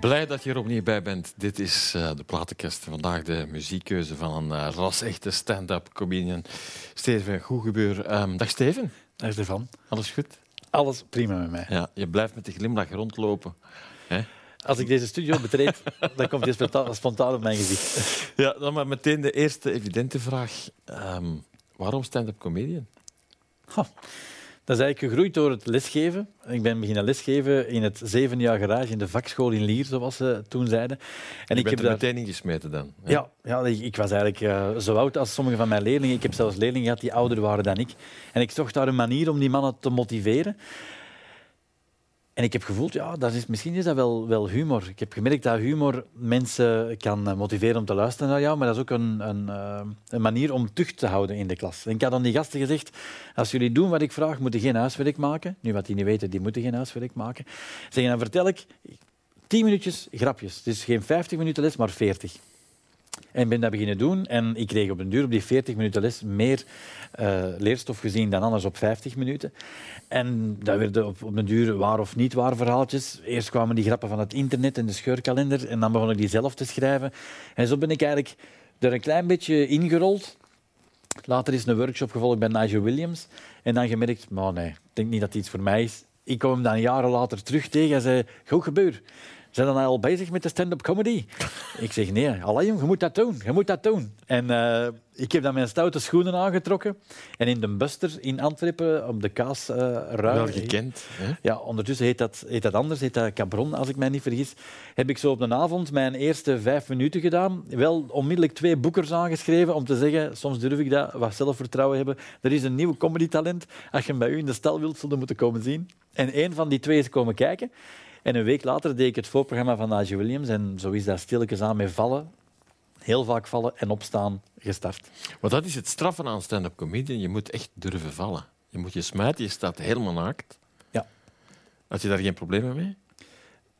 Blij dat je er opnieuw bij bent. Dit is uh, de platenkast. Vandaag de muziekkeuze van een uh, ras-echte stand-up comedian. Steven Goegebeur. Um, dag Steven. Dag Stefan. Alles goed? Alles prima met mij. Ja, je blijft met de glimlach rondlopen. Hè? Als ik deze studio betreed, dan komt je spontaan op mijn gezicht. Ja, dan maar meteen de eerste evidente vraag. Um, waarom stand-up comedian? Dat is eigenlijk gegroeid door het lesgeven. Ik ben beginnen lesgeven in het zeven jaar garage in de vakschool in Lier, zoals ze toen zeiden. En ik heb er daar... meteen ingesmeten dan? Ja, ja, ik, was eigenlijk uh, zo oud als sommige van mijn leerlingen. Ik heb zelfs leerlingen gehad die ouder waren dan ik. En ik zocht daar een manier om die mannen te motiveren. En ik heb gevoeld, ja, dat is, misschien is dat wel, wel humor. Ik heb gemerkt dat humor mensen kan motiveren om te luisteren naar jou, maar dat is ook een, een, eh, een manier om tucht te houden in de klas. Ik had aan die gasten gezegd, als jullie doen wat ik vraag, moeten geen huiswerk maken. Nu, wat die niet weten, die moeten geen huiswerk maken. Zeggen, dan vertel ik tien minuutjes grapjes. Het is geen 50 minuten les, maar 40. En ben dat beginnen doen. En ik kreeg op een duur op die 40 minuten les meer uh, leerstof gezien dan anders op 50 minuten. En dat werden op, op een duur waar of niet waar verhaaltjes. Eerst kwamen die grappen van het internet en de scheurkalender. En dan begon ik die zelf te schrijven. En zo ben ik eigenlijk er een klein beetje ingerold. Later is een workshop gevolgd bij Nigel Williams. En dan gemerkt, maar nee, ik denk niet dat het iets voor mij is. Ik kwam hem dan jaren later terug tegen en zei, goed gebeur. Zijn dan al bezig met de stand-up comedy? ik zeg, nee, je moet dat doen. Je moet dat doen. En uh, ik heb dan mijn stoute schoenen aangetrokken. En in de Buster in Antwerpen, op de kaasruim... Uh, Wel gekend. Hè? Ja, ondertussen heet dat, heet dat anders, heet dat Cabron, als ik mij niet vergis. Heb ik zo op een avond mijn eerste vijf minuten gedaan. Wel onmiddellijk twee boekers aangeschreven om te zeggen, soms durf ik dat, wat zelfvertrouwen hebben. Er is een nieuw comedy-talent. Als je hem bij u in de stal wilt, zullen moeten komen zien. En een van die twee is komen kijken. En een week later deed ik het voorprogramma van Nigel Williams. En zo is dat stilletjes aan met vallen. Heel vaak vallen en opstaan gestart. Maar dat is het straffen aan stand-up comedian. Je moet echt durven vallen. Je moet je smijten, je staat helemaal naakt. Ja. Had je daar geen problemen mee?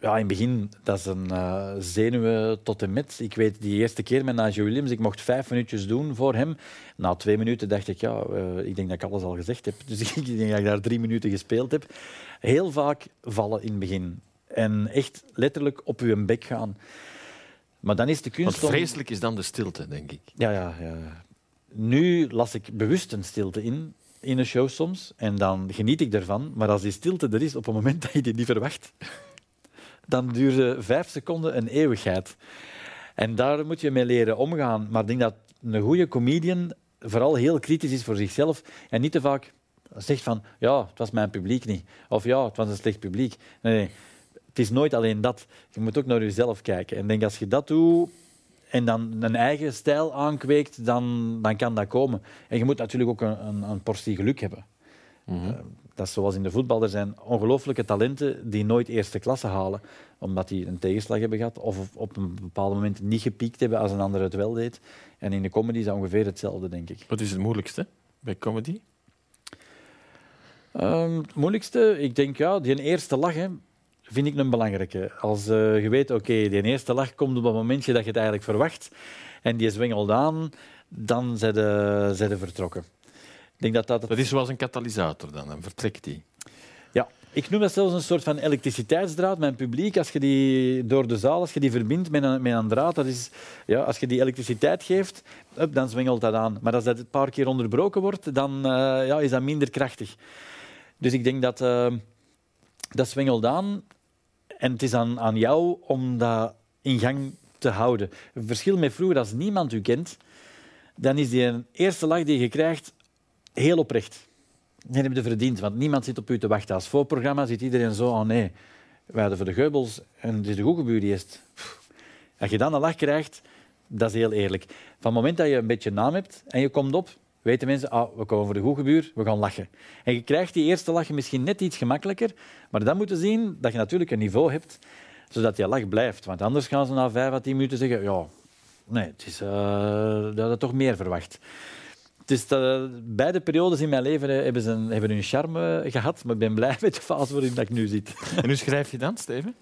Ja, in het begin, dat is een uh, zenuwen tot en met. Ik weet, die eerste keer met Nigel Williams, ik mocht vijf minuutjes doen voor hem. Na twee minuten dacht ik, ja, uh, ik denk dat ik alles al gezegd heb. Dus ik denk dat ik daar drie minuten gespeeld heb. Heel vaak vallen in het begin. En echt letterlijk op uw bek gaan. Maar dan is de kunst. Want vreselijk is dan de stilte, denk ik. Ja, ja, ja. Nu las ik bewust een stilte in, in een show soms. En dan geniet ik ervan. Maar als die stilte er is op het moment dat je die niet verwacht, dan duurt vijf seconden een eeuwigheid. En daar moet je mee leren omgaan. Maar ik denk dat een goede comedian vooral heel kritisch is voor zichzelf en niet te vaak zegt van ja, het was mijn publiek niet. Of ja, het was een slecht publiek. Nee, is nooit alleen dat. Je moet ook naar jezelf kijken. En denk als je dat doet en dan een eigen stijl aankweekt, dan, dan kan dat komen. En je moet natuurlijk ook een, een, een portie geluk hebben. Mm -hmm. uh, dat is zoals in de voetbal. Er zijn ongelooflijke talenten die nooit eerste klasse halen, omdat die een tegenslag hebben gehad of op een bepaald moment niet gepiekt hebben als een ander het wel deed. En in de comedy is dat ongeveer hetzelfde, denk ik. Wat is het moeilijkste bij comedy? Um, het moeilijkste, ik denk ja, die eerste lach. Hè vind ik een belangrijke. Als uh, je weet, oké, okay, die eerste lach komt op het momentje dat je het eigenlijk verwacht en die zwengelt aan, dan zijn ze vertrokken. Ik denk dat, dat, dat is zoals een katalysator dan, dan vertrekt die. Ja, ik noem dat zelfs een soort van elektriciteitsdraad. Mijn publiek, als je die door de zaal als je die verbindt met een, met een draad, dat is, ja, als je die elektriciteit geeft, up, dan zwengelt dat aan. Maar als dat een paar keer onderbroken wordt, dan uh, ja, is dat minder krachtig. Dus ik denk dat uh, dat zwengelt aan en het is aan, aan jou om dat in gang te houden. Een verschil met vroeger, als niemand u kent, dan is die eerste lach die je krijgt heel oprecht. Dan heb je verdiend, want niemand zit op u te wachten. Als voorprogramma zit iedereen zo, oh nee, wij hadden voor de geubels en het is de goede eerst. Als je dan een lach krijgt, dat is heel eerlijk. Van het moment dat je een beetje naam hebt en je komt op, weten mensen, ah, we komen voor de goede buur, we gaan lachen. En je krijgt die eerste lach misschien net iets gemakkelijker, maar dan moeten zien dat je natuurlijk een niveau hebt, zodat je lach blijft. Want anders gaan ze na vijf à tien minuten zeggen, ja, nee, het is, uh, dat had toch meer verwacht. Dus beide periodes in mijn leven hebben, ze een, hebben hun charme gehad, maar ik ben blij met de fase waarin ik nu zit. En hoe schrijf je dan, Steven?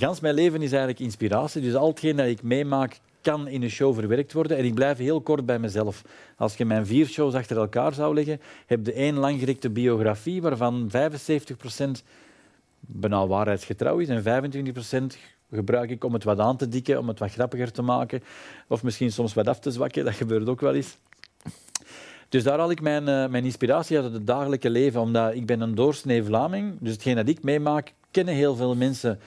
Gans mijn leven is eigenlijk inspiratie. Dus al hetgeen dat ik meemaak, kan in een show verwerkt worden. En ik blijf heel kort bij mezelf. Als je mijn vier shows achter elkaar zou leggen, heb je één langgerekte biografie waarvan 75% bijna waarheidsgetrouw is. En 25% gebruik ik om het wat aan te dikken, om het wat grappiger te maken. Of misschien soms wat af te zwakken, dat gebeurt ook wel eens. Dus daar haal ik mijn, uh, mijn inspiratie uit het dagelijke leven, omdat ik ben een doorsnee Vlaming. Dus hetgeen dat ik meemaak, kennen heel veel mensen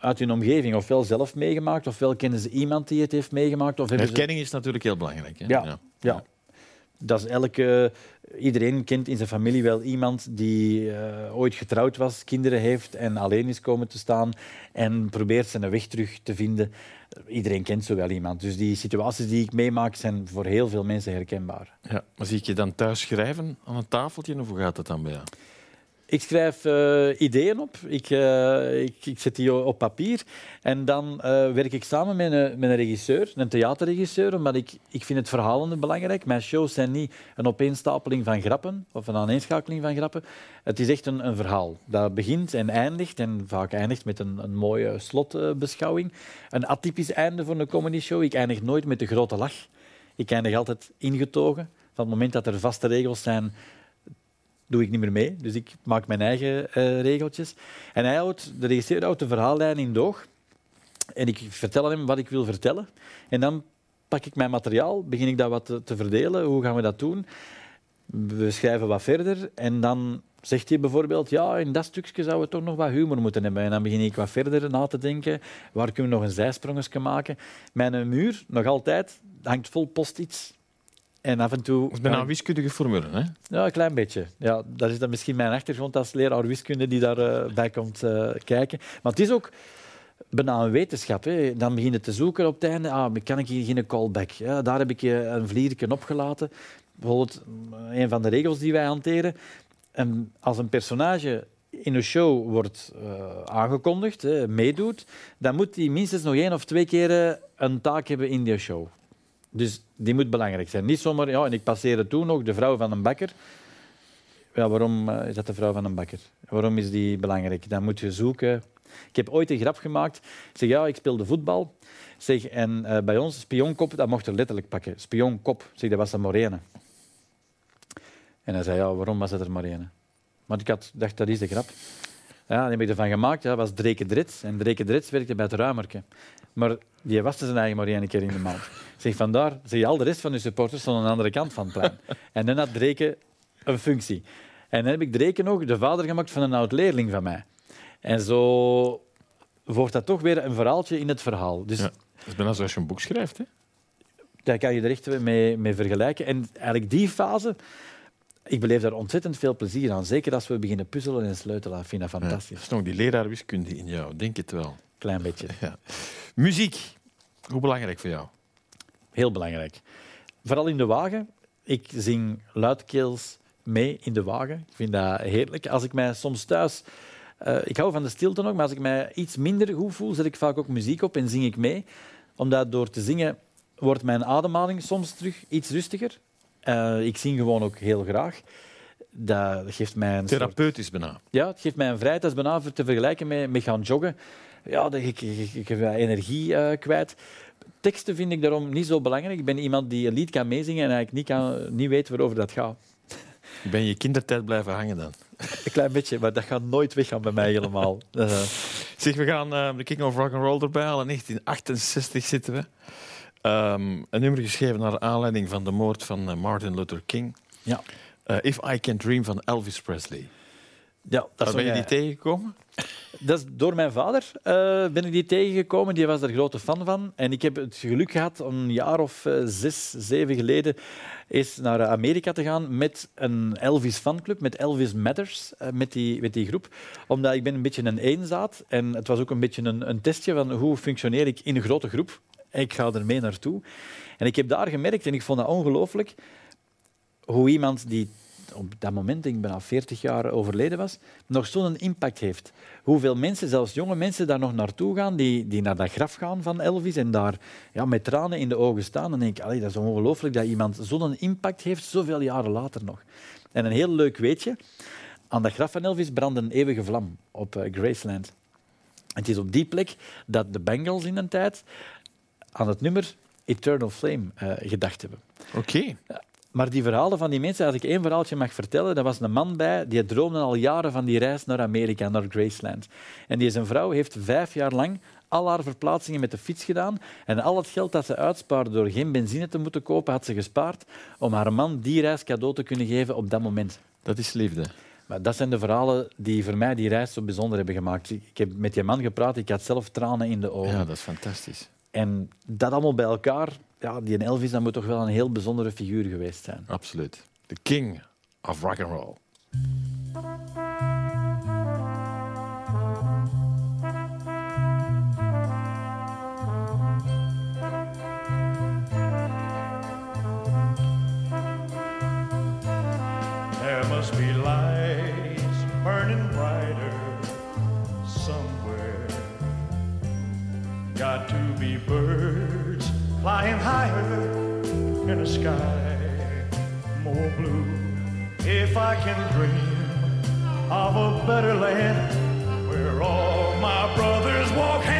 uit hun omgeving ofwel zelf meegemaakt, ofwel kennen ze iemand die het heeft meegemaakt. Of Herkenning ze... is natuurlijk heel belangrijk. Hè? Ja, ja. ja. Dat is elke, iedereen kent in zijn familie wel iemand die uh, ooit getrouwd was, kinderen heeft en alleen is komen te staan en probeert zijn weg terug te vinden. Iedereen kent zo wel iemand. Dus die situaties die ik meemaak zijn voor heel veel mensen herkenbaar. Ja, maar zie ik je dan thuis schrijven aan een tafeltje of hoe gaat het dan bij jou? Ik schrijf uh, ideeën op, ik, uh, ik, ik, zet die op papier en dan uh, werk ik samen met een, met een regisseur, een theaterregisseur, omdat ik, ik vind het verhalen belangrijk. Mijn shows zijn niet een opeenstapeling van grappen of een aaneenschakeling van grappen. Het is echt een, een verhaal dat begint en eindigt en vaak eindigt met een, een mooie slotbeschouwing. Een atypisch einde voor een comedy show. Ik eindig nooit met de grote lach. Ik eindig altijd ingetogen. Van het moment dat er vaste regels zijn, doe ik niet meer mee. Dus ik maak mijn eigen uh, regeltjes. En hij houdt, de regisseur houdt de verhaallijn in doog. En ik vertel hem wat ik wil vertellen. En dan pak ik mijn materiaal, begin ik dat wat te, te verdelen. Hoe gaan we dat doen? We schrijven wat verder en dan zegt hij bijvoorbeeld, ja, in dat stukje zouden we toch nog wat humor moeten hebben. En dan begin ik wat verder na te denken, waar kunnen we nog een zijsprongetje maken? Mijn muur, nog altijd, hangt vol post-its. En af en toe... Dat is bijna een wiskundige formule, hè? Ja, een klein beetje. Ja, dat is dan misschien mijn achtergrond als leraar wiskunde die daarbij uh, bij komt uh, kijken. Maar het is ook bijna een wetenschap. Hè. Dan begin je te zoeken op het einde. Ah, kan ik hier geen callback? Ja, daar heb ik een vlierken opgelaten. Bijvoorbeeld een van de regels die wij hanteren. En als een personage in een show wordt uh, aangekondigd, hè, meedoet, dan moet hij minstens nog één of twee keer een taak hebben in die show. Dus die moet belangrijk zijn. Niet zomaar, ja, en ik passeerde toen nog de vrouw van een bakker. Ja, waarom eh, is dat de vrouw van een bakker? Waarom is die belangrijk? Dan moet je zoeken. Ik heb ooit een grap gemaakt. Ik zeg, ja, ik speelde voetbal. Zeg, en uh, bij ons, spionkop, dat mocht er letterlijk pakken. Spionkop. Zeg, dat was een morene. En hij zei, ja, waarom was het er morene? Maar ik had, dacht, dat is de grap. Ja, die heb ik ervan gemaakt. Dat was Dreke Drits. En Dreke Drits werkte bij het Ruimerke. Maar die waste zijn eigen maar één keer in de maand. Zeg, vandaar zie je al de rest van de supporters aan de andere kant van het plein. En dan had Dreke een functie. En dan heb ik Dreke nog de vader gemaakt van een oud-leerling van mij. En zo wordt dat toch weer een verhaaltje in het verhaal. Dus, ja, dat is bijna zoals je een boek schrijft. Hè? Daar kan je er echt mee, mee vergelijken. En eigenlijk die fase ik beleef daar ontzettend veel plezier aan. Zeker als we beginnen puzzelen en sleutelen. Ik vind dat fantastisch. Ja, dat is nog die leraarwiskunde in jou, denk het wel. Klein beetje. Ja. Muziek, hoe belangrijk voor jou? Heel belangrijk. Vooral in de wagen. Ik zing luidkeels mee in de wagen. Ik vind dat heerlijk. Als ik mij soms thuis... Uh, ik hou van de stilte nog, maar als ik mij iets minder goed voel, zet ik vaak ook muziek op en zing ik mee. Omdat door te zingen wordt mijn ademhaling soms terug iets rustiger. Uh, ik zing gewoon ook heel graag. Dat geeft mij een Therapeutisch soort... bijna. Ja, het geeft mij een vrijheid. Dat is bijna te vergelijken met, met gaan joggen. Ja, dat, ik, ik, ik heb energie uh, kwijt. Teksten vind ik daarom niet zo belangrijk. Ik ben iemand die een lied kan meezingen en eigenlijk niet, kan, niet weet waarover dat gaat. Ben je kindertijd blijven hangen dan? Een klein beetje, maar dat gaat nooit weggaan bij mij helemaal. Uh. Zeg, we gaan uh, de King of Rock and Roll erbij halen. 1968 zitten we. Um, een nummer geschreven naar aanleiding van de moord van Martin Luther King. Ja. Uh, If I Can Dream van Elvis Presley. Ja, dat ben je die tegengekomen? Dat is door mijn vader uh, ben ik die tegengekomen. Die was er grote fan van. En ik heb het geluk gehad om een jaar of uh, zes, zeven geleden eens naar Amerika te gaan met een Elvis fanclub, met Elvis Matters, uh, met, die, met die groep. Omdat ik ben een beetje een eenzaad. En het was ook een beetje een, een testje van hoe functioneer ik in een grote groep. Ik ga er mee naartoe. En ik heb daar gemerkt, en ik vond dat ongelooflijk, hoe iemand die op dat moment, ik bijna 40 jaar overleden was, nog zo'n impact heeft. Hoeveel mensen, zelfs jonge mensen, daar nog naartoe gaan, die, die naar dat graf gaan van Elvis en daar ja, met tranen in de ogen staan. En denk ik, dat is ongelooflijk dat iemand zo'n impact heeft, zoveel jaren later nog. En een heel leuk weetje, aan dat graf van Elvis brandde een eeuwige vlam op uh, Graceland. Het is op die plek dat de Bengals in een tijd aan het nummer Eternal Flame uh, gedacht hebben. Oké. Maar die verhalen van die mensen, als ik één verhaaltje mag vertellen, er was een man bij die droomde al jaren van die reis naar Amerika, naar Graceland. En die zijn vrouw heeft vijf jaar lang al haar verplaatsingen met de fiets gedaan. En al het geld dat ze uitspaarde door geen benzine te moeten kopen, had ze gespaard om haar man die reis cadeau te kunnen geven op dat moment. Dat is liefde. Maar dat zijn de verhalen die voor mij die reis zo bijzonder hebben gemaakt. Ik heb met die man gepraat, ik had zelf tranen in de ogen. Ja, dat is fantastisch. En dat allemaal bij elkaar, ja, die Elvis dat moet toch wel een heel bijzondere figuur geweest zijn. Absoluut. The king of rock and roll. There must be lights burning brighter somewhere. Got to be birds in a sky more blue. If I can dream of a better land where all my brothers walk hand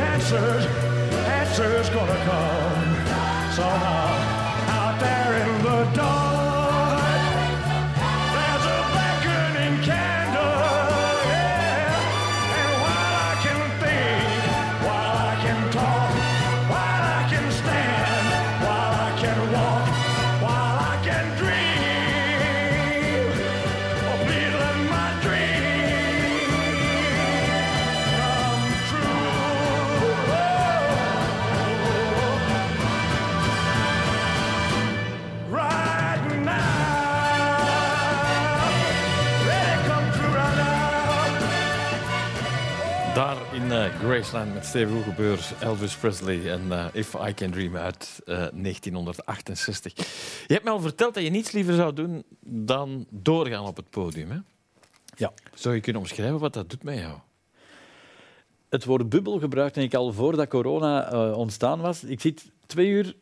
answers, answers gonna come somehow eh, Graceland met Steven Hoegebeurs, Elvis Presley en eh, If I Can Dream uit eh, 1968. Je hebt me al verteld dat je niets liever zou doen dan doorgaan op het podium. Hè? Ja. Zou je kunnen omschrijven wat dat doet met jou? Het woord bubbel gebruikte ik al voordat corona eh, ontstaan was. Ik zit twee uur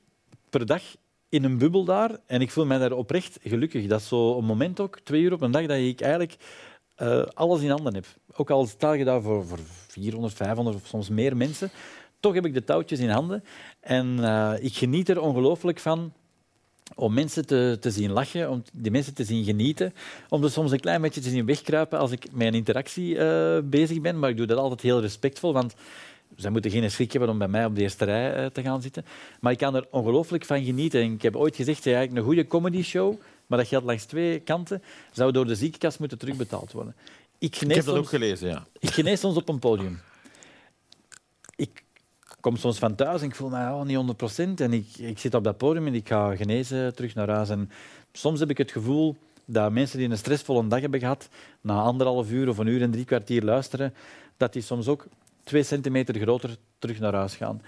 per dag in een bubbel daar en ik voel mij daar oprecht gelukkig. Dat is zo een moment ook, twee uur op een dag, dat ik eigenlijk eh, alles in handen heb. Ook al sta je daar voor, voor 400, 500 of soms meer mensen, toch heb ik de touwtjes in handen. En eh, ik geniet er ongelooflijk van om mensen te, te zien lachen, om die mensen te zien genieten, om er soms een klein beetje te zien wegkruipen als ik met een interactie eh, bezig ben. Maar ik doe dat altijd heel respectvol, want zij moeten geen schrik hebben om bij mij op de eerste rij eh, te gaan zitten. Maar ik kan er ongelooflijk van genieten. En ik heb ooit gezegd, ja, een goede comedy show, maar dat geldt langs twee kanten, zou door de ziekenkast moeten terugbetaald worden. Ik, Ik genees heb dat soms- ook gelezen, ja. ik genees soms op een podium. Ik kom soms van thuis en ik voel me oh, niet 100 procent. En ik, ik zit op dat podium en ik ga genezen terug naar huis. En soms heb ik het gevoel dat mensen die een stressvolle dag hebben gehad, na anderhalf uur of een uur en drie kwartier luisteren, dat die soms ook twee centimeter groter terug naar huis gaan.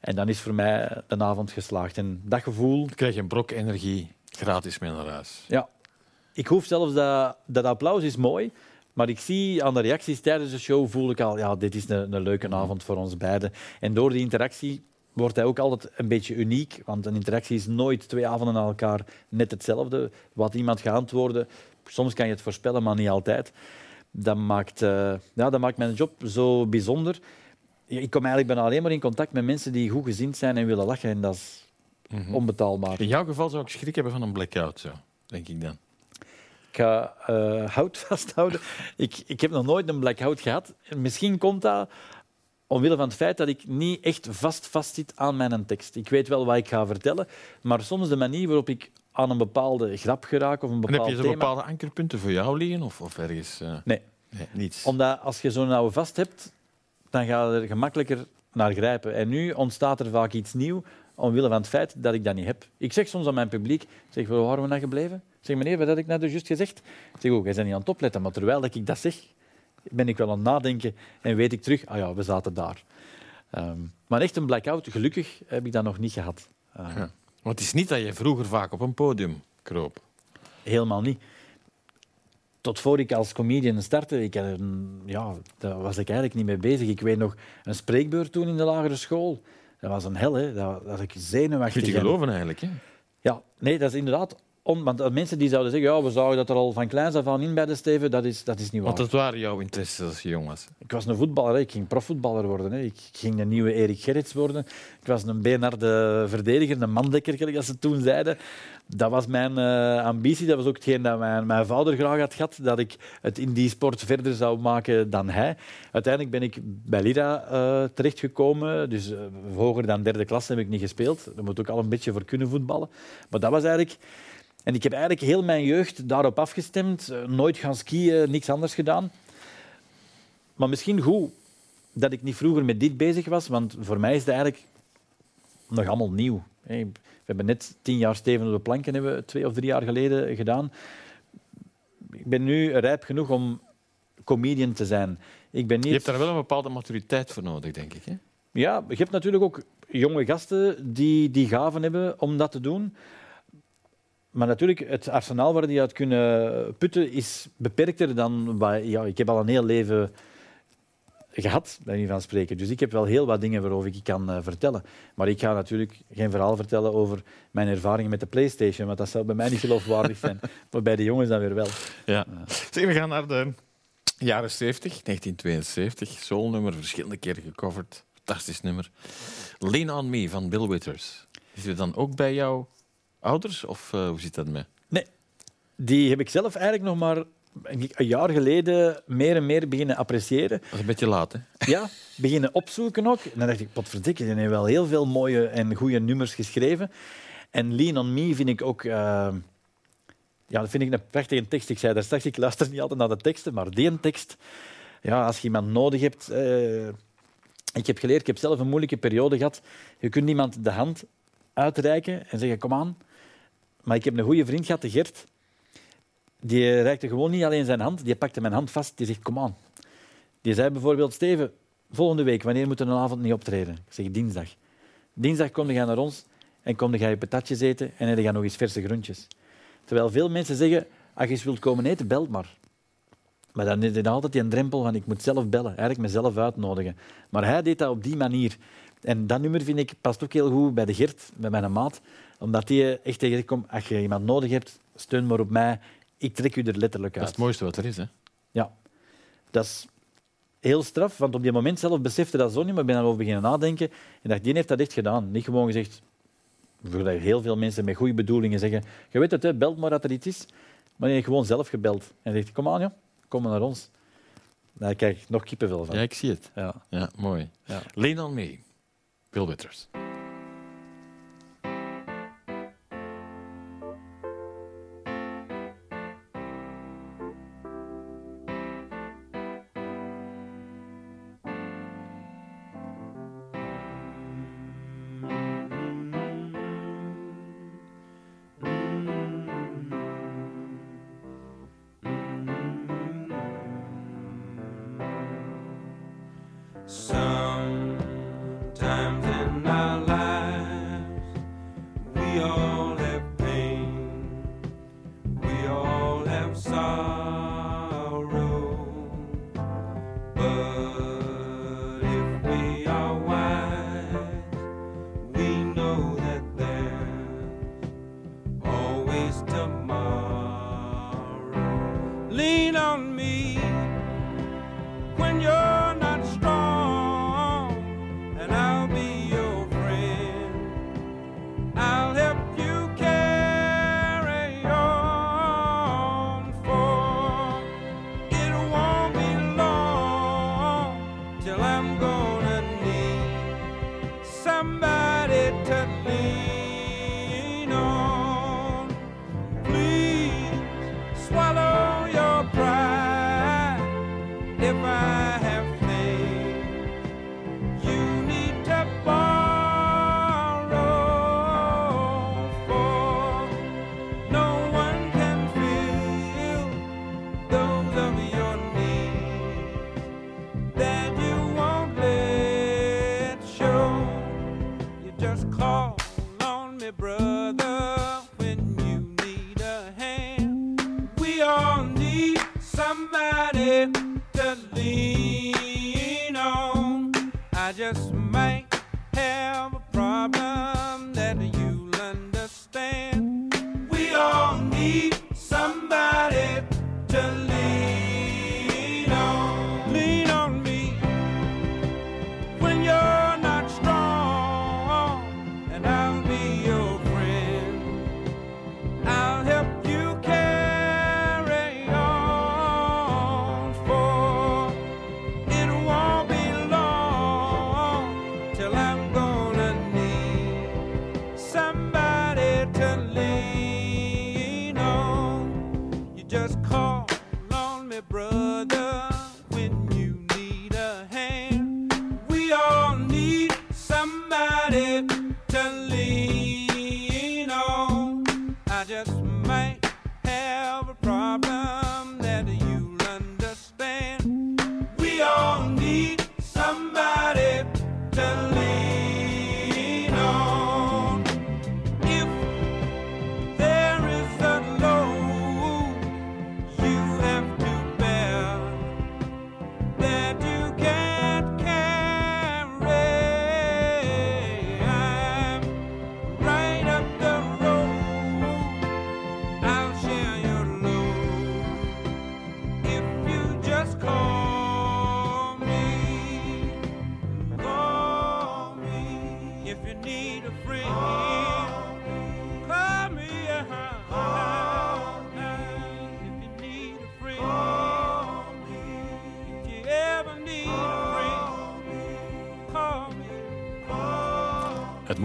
En dan is voor mij de avond geslaagd. En dat gevoel, Dan krijg je een brok energie gratis mee naar huis. ja. Ik hoef zelfs dat, dat applaus is mooi, Maar ik zie aan de reacties tijdens de show, voel ik al, ja, dit is een, een leuke avond voor ons beiden. En door die interactie wordt hij ook altijd een beetje uniek. Want een interactie is nooit twee avonden aan elkaar net hetzelfde. Wat iemand gaat antwoorden, soms kan je het voorspellen, maar niet altijd. Dat maakt, eh, ja, dat maakt mijn job zo bijzonder. Ik kom eigenlijk bijna alleen maar in contact met mensen die goed gezind zijn en willen lachen. En dat is onbetaalbaar. In jouw geval zou ik schrik hebben van een blackout, zo, denk ik dan. Ik ga eh, hout vasthouden. Ik, ik heb nog nooit een blackout gehad. En Misschien komt dat omwille van het feit dat ik niet echt vast vastzit aan mijn tekst. Ik weet wel wat ik ga vertellen, maar soms de manier waarop ik aan een bepaalde grap geraak of een En heb bepaald je zo bepaalde ankerpunten voor jou liggen of, of ergens? eh, Nee, nee, niets. omdat als je zo'n oude vast hebt, dan ga je er gemakkelijker naar grijpen. En nu ontstaat er vaak iets nieuws omwille van het feit dat ik dat niet heb. Ik zeg soms aan mijn publiek, zeg, waar waren we nou gebleven? Zeg, meneer, wat had ik net juist gezegd? Ik zeg, oh, jij bent niet aan het opletten, maar terwijl dat ik dat zeg, ben ik wel aan het nadenken en weet ik terug, ah ja, we zaten daar. Ehm, maar echt een blackout, gelukkig heb ik dat nog niet gehad. Eh, Ja. Want het is niet dat je vroeger vaak op een podium kroop. Helemaal niet. Tot voor ik als comedian startte, ik ja, daar was ik eigenlijk niet mee bezig. Ik weet nog een spreekbeurt toen in de lagere school. Dat was een hel, hè. Dat, dat ik zenuwachtig. Moet je en- geloven eigenlijk. Hè? Ja, nee, dat is inderdaad... Want mensen die zouden zeggen, ja, we zouden dat er al van kleins af aan in bij de Steven, dat is, dat is niet waar. Want dat waren jouw interesses als je jong was. Ik was een voetballer, hè. ik ging profvoetballer worden. Hè. Ik ging een nieuwe Erik Gerrits worden. Ik was een benarde verdediger, een mandekker, als ze toen zeiden. Dat was mijn eh, ambitie. Dat was ook hetgeen dat mijn, mijn vader graag had gehad, dat ik het in die sport verder zou maken dan hij. Uiteindelijk ben ik bij Lira eh, terechtgekomen. Dus eh, hoger dan derde klas heb ik niet gespeeld. Daar moet ook al een beetje voor kunnen voetballen. Maar dat was eigenlijk... En ik heb eigenlijk heel mijn jeugd daarop afgestemd. Eh, Nooit gaan skiën, niks anders gedaan. Maar misschien goed dat ik niet vroeger met dit bezig was, want voor mij is het eigenlijk nog allemaal nieuw. We hebben net tien jaar Steven op de planken, hebben we twee of drie jaar geleden gedaan. Ik ben nu rijp genoeg om comedian te zijn. Ik ben niet... Je hebt daar wel een bepaalde maturiteit voor nodig, denk ik. Hè? Ja, je hebt natuurlijk ook jonge gasten die die gaven hebben om dat te doen. Maar natuurlijk, het arsenaal waar die uit kunnen putten is beperkter dan... Ja, ik heb al een heel leven gehad, bij niet van spreken. Dus ik heb wel heel wat dingen waarover ik kan eh, vertellen. Maar ik ga natuurlijk geen verhaal vertellen over mijn ervaringen met de PlayStation, want dat zou bij mij niet geloofwaardig zijn. maar bij de jongens dan weer wel. Ja. Zeg, we gaan naar de jaren 70, 1972. Soulnummer, verschillende keren gecoverd. Fantastisch nummer. Lean on Me van Bill Withers. Is die dan ook bij jouw ouders of eh, hoe zit dat mee? Nee, die heb ik zelf eigenlijk nog maar een jaar geleden meer en meer beginnen appreciëren. Dat is een beetje laat, hè? Ja, beginnen opzoeken ook. En dan dacht ik, potverdikke, die heeft wel heel veel mooie en goede nummers geschreven. En Lean on Me vind ik ook... eh, ja, dat vind ik een prachtige tekst. Ik zei daar straks, ik luister niet altijd naar de teksten, maar die een tekst... Ja, als je iemand nodig hebt... eh, ik heb geleerd, ik heb zelf een moeilijke periode gehad. Je kunt iemand de hand uitreiken en zeggen, kom aan. Maar ik heb een goede vriend gehad, de Gert. Die reikte gewoon niet alleen zijn hand, die pakte mijn hand vast. Die zegt, kom aan. Die zei bijvoorbeeld, Steven, volgende week, wanneer moeten we een avond niet optreden? Ik zeg, dinsdag. Dinsdag kom je naar ons en kom je je patatjes eten en dan ga je nog eens verse groentjes. Terwijl veel mensen zeggen, als je wilt komen eten, bel maar. Maar dan is er altijd die drempel van, ik moet zelf bellen, eigenlijk mezelf uitnodigen. Maar hij deed dat op die manier. En dat nummer vind ik past ook heel goed bij de Gert, bij mijn maat. Omdat hij echt tegen je komt, als je iemand nodig hebt, steun maar op mij. Ik trek u er letterlijk Dat is uit. het mooiste wat er is, hè? Ja, dat is heel straf, want op die moment zelf besefte dat zo niet, maar ik ben daarover beginnen nadenken en dacht, die heeft dat echt gedaan. Niet gewoon gezegd, voordat heel veel mensen met goede bedoelingen zeggen, je weet het, hè, belt maar dat er iets is, maar hij heeft gewoon zelf gebeld. En zegt, kom aan, joh, kom maar naar ons. Daar krijg ik nog kippenvel van. Ja, ik zie het. Ja. Ja, mooi. Ja. Lean on Me, Bill Withers.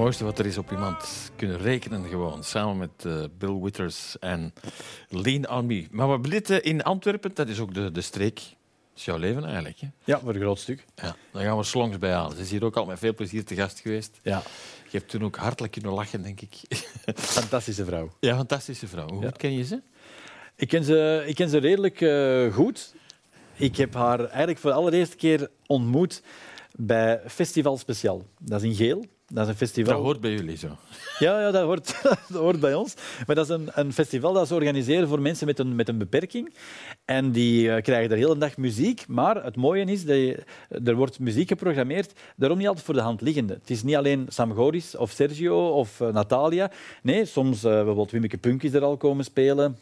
Mooiste wat er is op iemand kunnen rekenen gewoon. Samen met eh, Bill Withers en Lean On Me. Maar we zitten in Antwerpen, dat is ook de, de streek. Dat is jouw leven eigenlijk. Hè? Ja, voor een groot stuk. Ja, daar gaan we slongs bij halen. Ze is hier ook al met veel plezier te gast geweest. Ja, Je hebt toen ook hartelijk kunnen lachen, denk ik. fantastische vrouw. Ja, fantastische vrouw. Hoe Ja. goed ken je ze? Ik ken ze, ik ken ze redelijk eh, goed. Ik heb haar eigenlijk voor de allereerste keer ontmoet bij Festival Speciaal. Dat is in Geel. Dat is een festival. Dat hoort bij jullie zo. Ja, ja dat, hoort, dat hoort bij ons. Maar dat is een, een festival dat ze organiseren voor mensen met een, met een beperking. En die eh, krijgen de hele dag muziek. Maar het mooie is, dat je, er wordt muziek geprogrammeerd, daarom niet altijd voor de hand liggende. Het is niet alleen Sam Goris of Sergio of eh, Natalia. Nee, soms eh, bijvoorbeeld Wimmeke Punk is er al komen spelen.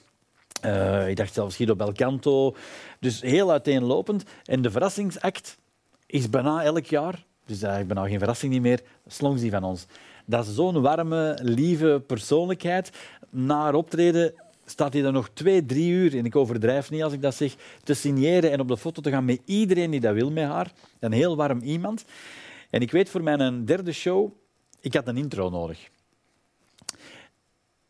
Ik dacht zelfs Guido Belcanto. Dus heel uiteenlopend. En de verrassingsact is bijna elk jaar, dus eigenlijk bijna geen verrassing niet meer, die van ons. Dat is zo'n warme, lieve persoonlijkheid. Na haar optreden staat hij er nog twee, drie uur, en ik overdrijf niet als ik dat zeg, te signeren en op de foto te gaan met iedereen die dat wil met haar. Een heel warm iemand. En ik weet voor mijn derde show, ik had een intro nodig.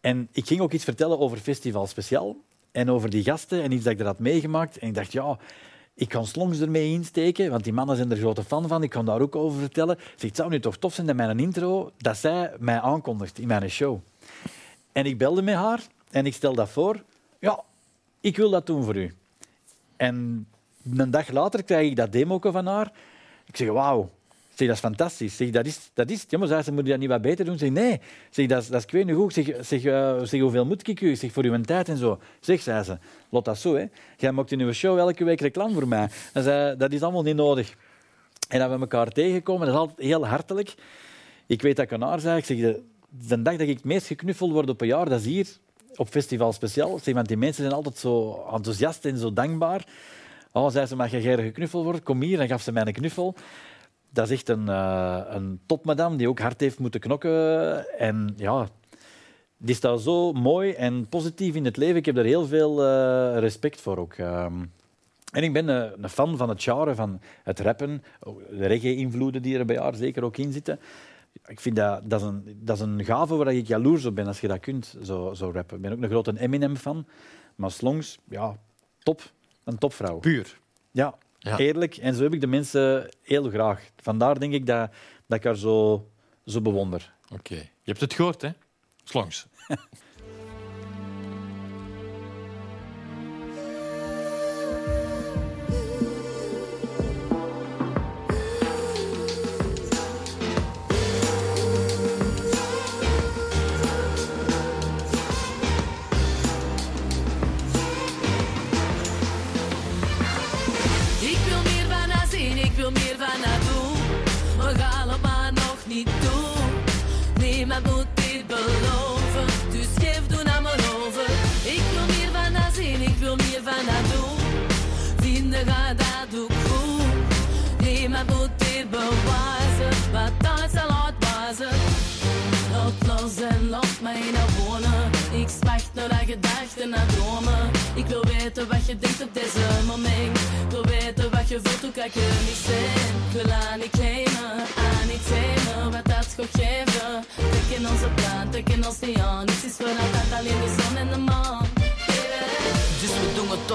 En ik ging ook iets vertellen over Festival Speciaal en over die gasten en iets dat ik er had meegemaakt. En ik dacht, ja, ik kan Slongs ermee insteken, want die mannen zijn er grote fan van. Ik kan daar ook over vertellen. Zeg, het zou nu toch tof zijn dat mijn intro, dat zij mij aankondigt in mijn show. En ik belde met haar en ik stel dat voor. Ja, ik wil dat doen voor u. En een dag later krijg ik dat demo van haar. Ik zeg, wauw. Zeg, dat is fantastisch. Zeg, dat is, dat is het. Ze, moet je dat niet wat beter doen? Zeg, nee. Zeg, dat, dat is ik niet goed. Zeg, eh, zeg, hoeveel moet ik u? Zeg, voor uw tijd en zo. Zeg, zei ze, lot dat zo. Jij maakt in uw show elke week reclame voor mij. En zei, dat is allemaal niet nodig. En dat we elkaar tegenkomen, dat is altijd heel hartelijk. Ik weet dat ik aan haar ik zeg, de, dag dat ik het meest geknuffeld word op een jaar, dat is hier op Festival Speciaal. Zeg, want die mensen zijn altijd zo enthousiast en zo dankbaar. Oh, zei ze, mag jij een knuffel worden? Kom hier, dan gaf ze mij een knuffel. Dat is echt een, eh, een topmadam die ook hard heeft moeten knokken. En ja, die staat zo mooi en positief in het leven. Ik heb daar heel veel eh, respect voor ook. Ehm, en ik ben eh, een fan van het genre, van het rappen, de reggae-invloeden die er bij haar zeker ook in zitten. Ik vind dat, dat, is een, dat is een gave waar ik jaloers op ben als je dat kunt, zo, zo rappen. Ik ben ook een grote Eminem-fan. Maar Slongs, ja, top. Een topvrouw. Puur. Ja, Ja. eerlijk. En zo heb ik de mensen heel graag. Vandaar denk ik dat, dat ik haar zo, zo bewonder. Oké. Je hebt het gehoord, hè? Slongs. gedachten, naar dromen. Ik wil weten wat je denkt op deze moment. Ik wil weten wat je voelt, hoe kan ik je niet zijn. Ik wil aan niet claimen, aan niet nemen, wat dat gaat geven. Teken onze plan, teken ons niet aan. Niets is voor altijd alleen de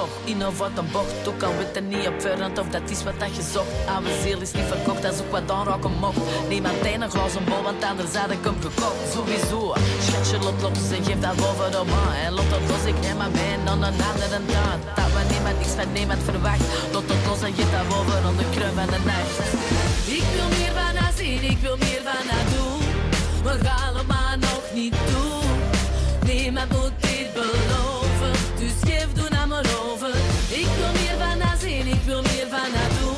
het in of wat een bocht. Ook al weet er niet op verrand of dat is wat dat je zocht. Oude ziel is niet verkocht, dat is ook wat aanraken mocht. Neem aan een glazen bol, want anders had ik hem gekocht. Sowieso, schat je lot los en geef dat boven de man. En lot het los, ik neem maar mee en dan een andere dag. Dat we niemand niks van niemand verwacht. Lot het los en geef dat boven aan de kruim van de nacht. Ik wil meer van haar zien, ik wil meer van haar doen. We gaan het maar nog niet doen. Niemand moet dit beloven, geef doen aan mijn over. Ik wil meer van haar zien, ik wil meer van haar doen.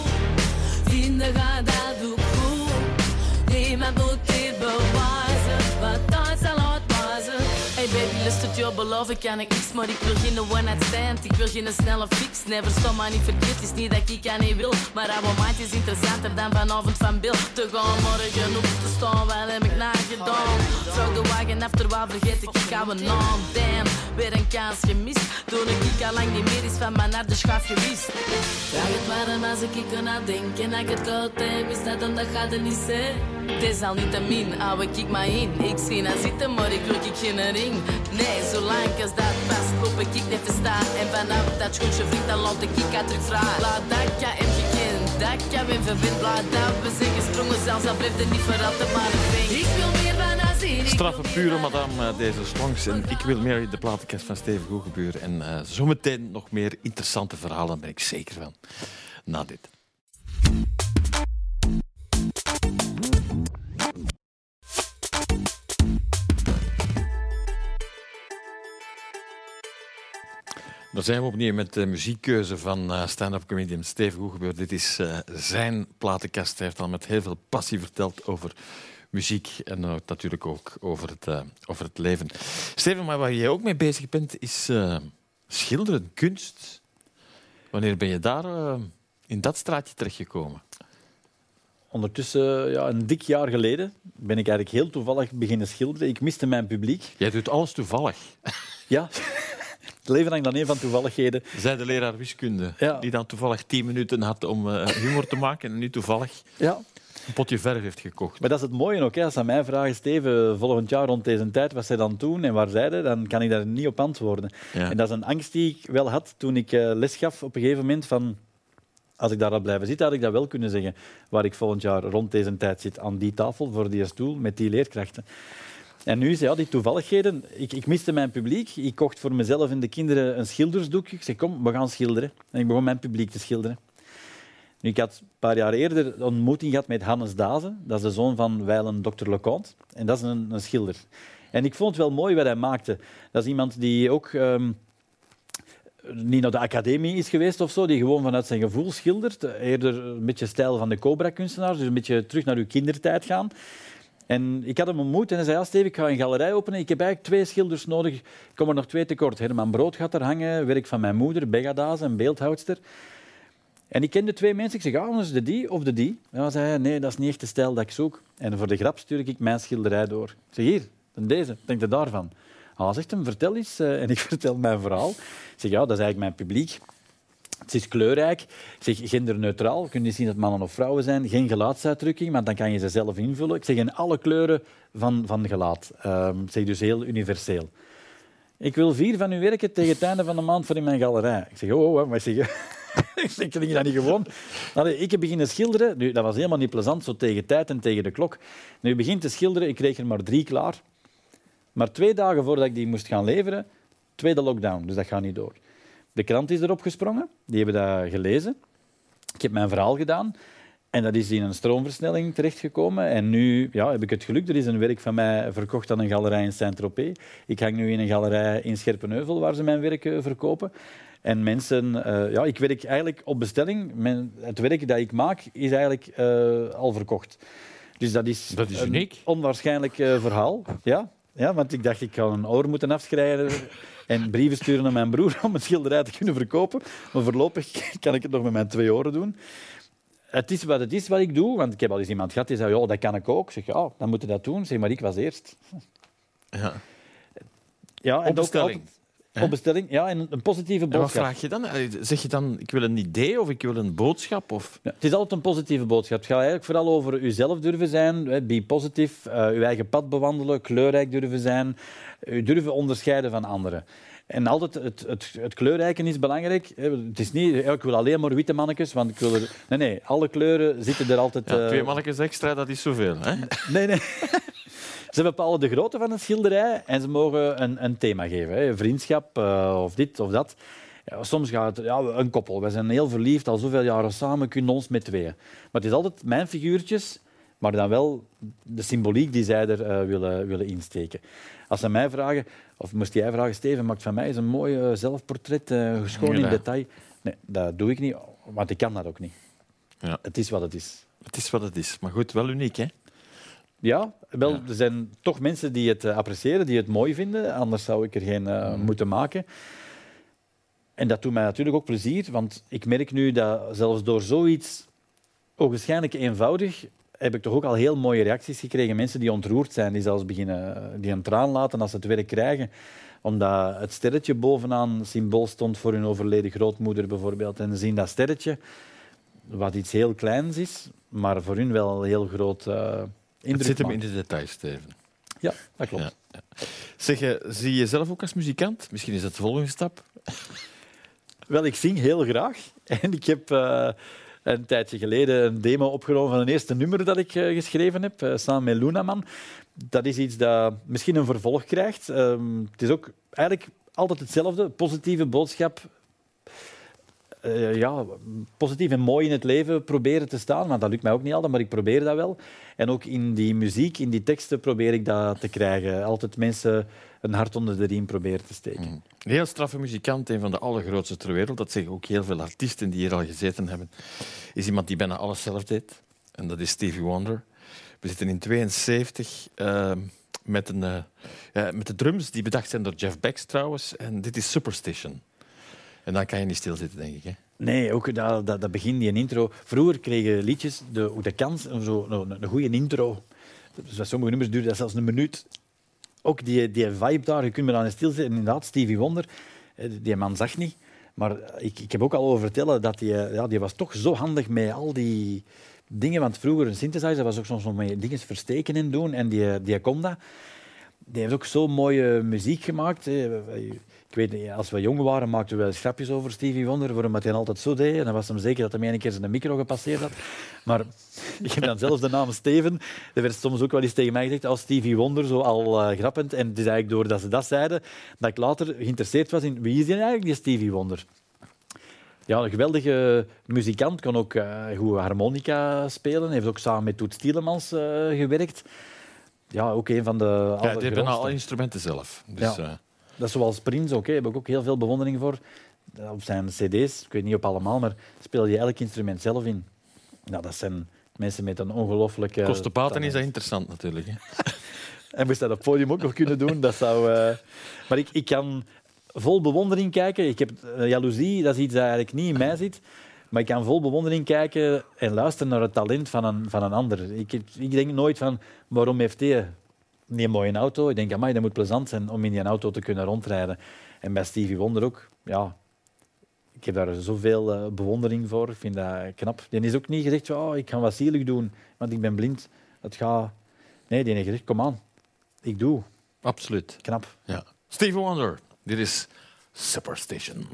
Vrienden gaan het jou beloven, kan ik niks, maar ik wil geen one night stand. Ik wil geen snelle fix, never stop maar niet verkeerd. Het is niet dat ik aan niet wil, maar aan moment is interessanter dan vanavond van Bill. Te gaan morgen op te staan, wat heb ik nagedaan? Zou de wagen after waar vergeet ik, ik hou mijn naam. Damn, weer een kans gemist. Toen ik ik al lang niet meer is van mijn naar de schaaf gewist. Vraag het waarom als ik ik aan denken, dat ik het koud heb, is dat dan dat gaat er niet zijn. Desalniettemin hou ik ik maar in. Ik zie naar zitten, maar ik wil ik geen ring. Nee, zolang als dat past, loop ik ik even staan. En vanaf dat schoentje vriend, dan ik ik haar terug. Laat dat ik heb gekend, dat ik heb in verbind. Laat dat we zijn gesprongen, zelfs al blijft er niet voor altijd maar een ving. Ik wil meer van haar zien. ik Straffe wil pure madame, eh, deze Slongs. En ik wil meer de platenkast van Steven Goegebuur. En eh, zometeen nog meer interessante verhalen, ben ik zeker van. Na dit. Dan zijn we opnieuw met de muziekkeuze van eh, stand-up comedian Steven Goegebuur. Dit is eh, zijn platenkast. Hij heeft al met heel veel passie verteld over muziek en eh, natuurlijk ook over het, eh, over het leven. Steven, maar waar jij ook mee bezig bent, is schilderen, kunst. Wanneer ben je daar in dat straatje terechtgekomen? Ondertussen, ja, een dik jaar geleden, ben ik eigenlijk heel toevallig beginnen schilderen. Ik miste mijn publiek. Jij doet alles toevallig. Ja, leven hangt dan een van toevalligheden. Zij de leraar wiskunde, Ja. die dan toevallig tien minuten had om eh, humor te maken en nu toevallig Ja. een potje verf heeft gekocht. Maar dat is het mooie ook. Hè. Als ze aan mij vragen, Steven, volgend jaar rond deze tijd, wat zij dan doen en waar zij dan kan ik daar niet op antwoorden. Ja. En dat is een angst die ik wel had toen ik eh, les gaf op een gegeven moment. Van, als ik daar had blijven zitten, had ik dat wel kunnen zeggen. Waar ik volgend jaar rond deze tijd zit, aan die tafel, voor die stoel, met die leerkrachten. En nu is ja, die toevalligheden. Ik, ik miste mijn publiek. Ik kocht voor mezelf en de kinderen een schildersdoekje. Ik zei, kom, we gaan schilderen. En ik begon mijn publiek te schilderen. Nu, ik had een paar jaar eerder een ontmoeting gehad met Hannes Dazen. Dat is de zoon van wijlen Dr. Leconte. En dat is een, een schilder. En ik vond het wel mooi wat hij maakte. Dat is iemand die ook ehm, niet naar de academie is geweest of zo, die gewoon vanuit zijn gevoel schildert. Eerder een beetje stijl van de Cobra-kunstenaars, dus een beetje terug naar uw kindertijd gaan. En ik had hem ontmoet en hij zei, ja, Steve, ik ga een galerij openen. Ik heb eigenlijk twee schilders nodig. Ik kom er nog twee tekort. Herman Brood gaat er hangen, werk van mijn moeder, Begadaas, een beeldhoudster. En ik kende twee mensen. Ik zeg, ah, is de die of de die? Dan zei hij, nee, dat is niet echt de stijl dat ik zoek. En voor de grap stuur ik mijn schilderij door. Ik zeg, hier, dan deze, denk je daarvan? Ah, zegt hem, vertel eens. eh, En ik vertel mijn verhaal. Ik zeg, ja, dat is eigenlijk mijn publiek. Het is kleurrijk. Ik zeg, genderneutraal. Je zien dat mannen of vrouwen zijn. Geen gelaatsuitdrukking, maar dan kan je ze zelf invullen. Ik zeg, in alle kleuren van, van gelaat. Ehm, ik zeg dus heel universeel. Ik wil vier van uw werken tegen het einde van de maand voor in mijn galerij. Ik zeg, oh, oh maar zeg, ik zeg, dat niet gewoon? Allee, ik heb beginnen schilderen. Nu, dat was helemaal niet plezant, zo tegen tijd en tegen de klok. Nu, begint te schilderen, ik kreeg er maar drie klaar. Maar twee dagen voordat ik die moest gaan leveren, tweede lockdown, dus dat gaat niet door. De krant is erop gesprongen, die hebben dat gelezen. Ik heb mijn verhaal gedaan en dat is in een stroomversnelling terechtgekomen. En nu ja, heb ik het geluk, er is een werk van mij verkocht aan een galerij in Saint-Tropez. Ik hang nu in een galerij in Scherpenheuvel, waar ze mijn werk eh, verkopen. En mensen, eh, ja, ik werk eigenlijk op bestelling. Het werk dat ik maak is eigenlijk eh, al verkocht. Dus dat is, Dat is een uniek. onwaarschijnlijk eh, verhaal. Ja? ja, want ik dacht, ik ga een oor moeten afschrijven en brieven sturen naar mijn broer om een schilderij te kunnen verkopen. Maar voorlopig kan ik het nog met mijn twee oren doen. Het is wat het is wat ik doe, want ik heb al eens iemand gehad die zei, ja, dat kan ik ook. Ik zeg, ja, dan moet je dat doen. Zeg, maar ik was eerst. Ja. Ja, en ook Op bestelling, ja, en een positieve En wat boodschap. vraag je dan? Zeg je dan, ik wil een idee of ik wil een boodschap? Of... Ja, het is altijd een positieve boodschap. Het gaat eigenlijk vooral over uzelf durven zijn, be positive, eh, uw eigen pad bewandelen, kleurrijk durven zijn, u durven onderscheiden van anderen. En altijd het, het, het kleurrijke is belangrijk. Het is niet, ik wil alleen maar witte mannetjes, want ik wil er... Nee, nee, alle kleuren zitten er altijd... Ja, eh, twee mannetjes extra, dat is zoveel. Hè? Nee, nee. Ze bepalen de grootte van een schilderij en ze mogen een, een thema geven. Hè. Vriendschap eh, of dit of dat. Ja, soms gaat het, ja, een koppel. We zijn heel verliefd, al zoveel jaren samen, kunnen ons met tweeën. Maar het is altijd mijn figuurtjes, maar dan wel de symboliek die zij er eh, willen, willen insteken. Als ze mij vragen, of moest jij vragen, Steven, maakt van mij eens een mooi eh, zelfportret, eh, schoon in Ja. detail. Nee, dat doe ik niet, want ik kan dat ook niet. Ja. Het is wat het is. Het is wat het is. Maar goed, wel uniek, hè? Ja, wel, er zijn toch mensen die het eh, appreciëren, die het mooi vinden. Anders zou ik er geen eh, Mm. moeten maken. En dat doet mij natuurlijk ook plezier, want ik merk nu dat zelfs door zoiets ogenschijnlijk eenvoudig heb ik toch ook al heel mooie reacties gekregen. Mensen die ontroerd zijn, die zelfs beginnen eh, die een traan laten als ze het werk krijgen. Omdat het sterretje bovenaan symbool stond voor hun overleden grootmoeder bijvoorbeeld. En ze zien dat sterretje, wat iets heel kleins is, maar voor hun wel een heel groot Het zit hem in de details, Steven. Ja, dat klopt. Ja. Zeg, je, zie je jezelf ook als muzikant? Misschien is dat de volgende stap. Wel, ik zing heel graag. En ik heb eh, een tijdje geleden een demo opgenomen van een eerste nummer dat ik eh, geschreven heb, eh, samen met Lunaman. Dat is iets dat misschien een vervolg krijgt. Ehm, het is ook eigenlijk altijd hetzelfde. Positieve boodschap. Eh, ja, positief en mooi in het leven proberen te staan. Want dat lukt mij ook niet altijd, maar ik probeer dat wel. En ook in die muziek, in die teksten, probeer ik dat te krijgen. Altijd mensen een hart onder de riem proberen te steken. Een heel straffe muzikant, een van de allergrootste ter wereld. Dat zeggen ook heel veel artiesten die hier al gezeten hebben. Is iemand die bijna alles zelf deed. En dat is Stevie Wonder. We zitten in 72 ehm, met, een, eh, ja, met de drums die bedacht zijn door Jeff Beck trouwens. En dit is Superstition. En dan kan je niet stilzitten, denk ik. Hè? Nee, ook dat, dat, dat begin, die intro. Vroeger kregen liedjes de, de kans om zo, een, goede intro. Dus sommige nummers duurde dat zelfs een minuut. Ook die, die vibe daar, je kunt me aan stilzetten. En inderdaad, Stevie Wonder, eh, die man zag niet. Maar ik, ik heb ook al over vertellen dat die, eh, ja, die was toch zo handig met al die dingen. Want vroeger een synthesizer was ook soms nog met dingen versteken en doen. En die, die. Die heeft ook zo mooie muziek gemaakt. hè. Ik weet niet, als we jong waren, maakten we wel eens grapjes over Stevie Wonder, waarom hij altijd zo deed. En dan was hem zeker dat hij een keer zijn micro gepasseerd had. Maar ik heb dan zelfs de naam Steven. Er werd soms ook wel eens tegen mij gezegd als Stevie Wonder, zo al eh, grappend. En het is eigenlijk doordat ze dat zeiden, dat ik later geïnteresseerd was in wie is die eigenlijk, die Stevie Wonder. Ja, een geweldige muzikant, kan ook eh, goed harmonica spelen. Heeft ook samen met Toet Tielemans eh, gewerkt. Ja, ook een van de Ja, die hebben alle instrumenten zelf. Dus, Ja. Dat is zoals Prince ook. hè. Daar heb ik ook heel veel bewondering voor. Eh, Op zijn cd's, ik weet niet op allemaal, maar speelde je elk instrument zelf in. Nou, dat zijn Mensen met een ongelooflijke... Kostenbaten is dat interessant natuurlijk. Hè? En moest dat op het podium ook nog kunnen doen. Dat zou, eh, Maar ik, ik kan vol bewondering kijken. Ik heb eh, jaloezie, dat is iets dat eigenlijk niet in mij zit. Maar ik kan vol bewondering kijken en luisteren naar het talent van een, van een ander. Ik, ik denk nooit van, waarom heeft hij niet een mooie auto? Ik denk, amai, dat moet plezant zijn om in die auto te kunnen rondrijden. En bij Stevie Wonder ook. Ja, ik heb daar zoveel eh, bewondering voor. Ik vind dat knap. Die is ook niet gezegd, oh, ik ga wat zielig doen, want ik ben blind. Het gaat... Nee, die heeft gezegd, kom aan. Ik doe. Absoluut. Knap. Ja. Stevie Wonder, dit is Superstition.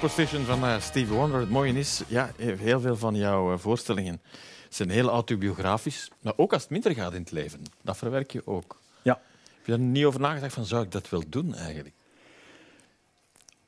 Superstition van eh, Stevie Wonder. Het mooie is, ja, heel veel van jouw eh, voorstellingen zijn heel autobiografisch. Maar ook als het minder gaat in het leven. Dat verwerk je ook. Ja. Heb je er niet over nagedacht van, zou ik dat wel doen eigenlijk?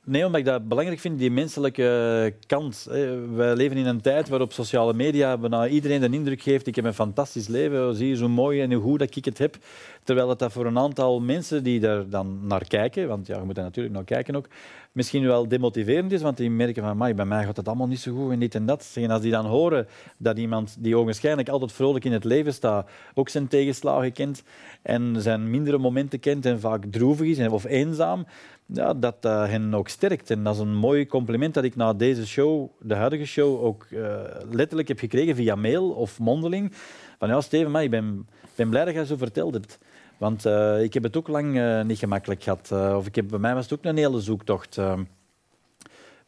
Nee, omdat ik dat belangrijk vind, die menselijke kant. Wij leven in een tijd waarop sociale media bijna iedereen de indruk geeft ik heb een fantastisch leven, zie je zo mooi en hoe goed dat ik het heb. Terwijl het dat voor een aantal mensen die daar dan naar kijken, want ja, je moet natuurlijk naar kijken ook, misschien wel demotiverend is, want die merken van, "Amai, bij mij gaat het allemaal niet zo goed en dit en dat. Zeggen, als die dan horen dat iemand die ogenschijnlijk altijd vrolijk in het leven staat, ook zijn tegenslagen kent en zijn mindere momenten kent en vaak droevig is en- of eenzaam, ja, dat dat hen ook sterkt. En dat is een mooi compliment dat ik na deze show, de huidige show, ook eh, letterlijk heb gekregen via mail of mondeling. Van ja, Steven, ik ben, ben blij dat je zo verteld hebt. Want eh, ik heb het ook lang eh, niet gemakkelijk gehad. Eh, of ik heb, bij mij was het ook een hele zoektocht. eh.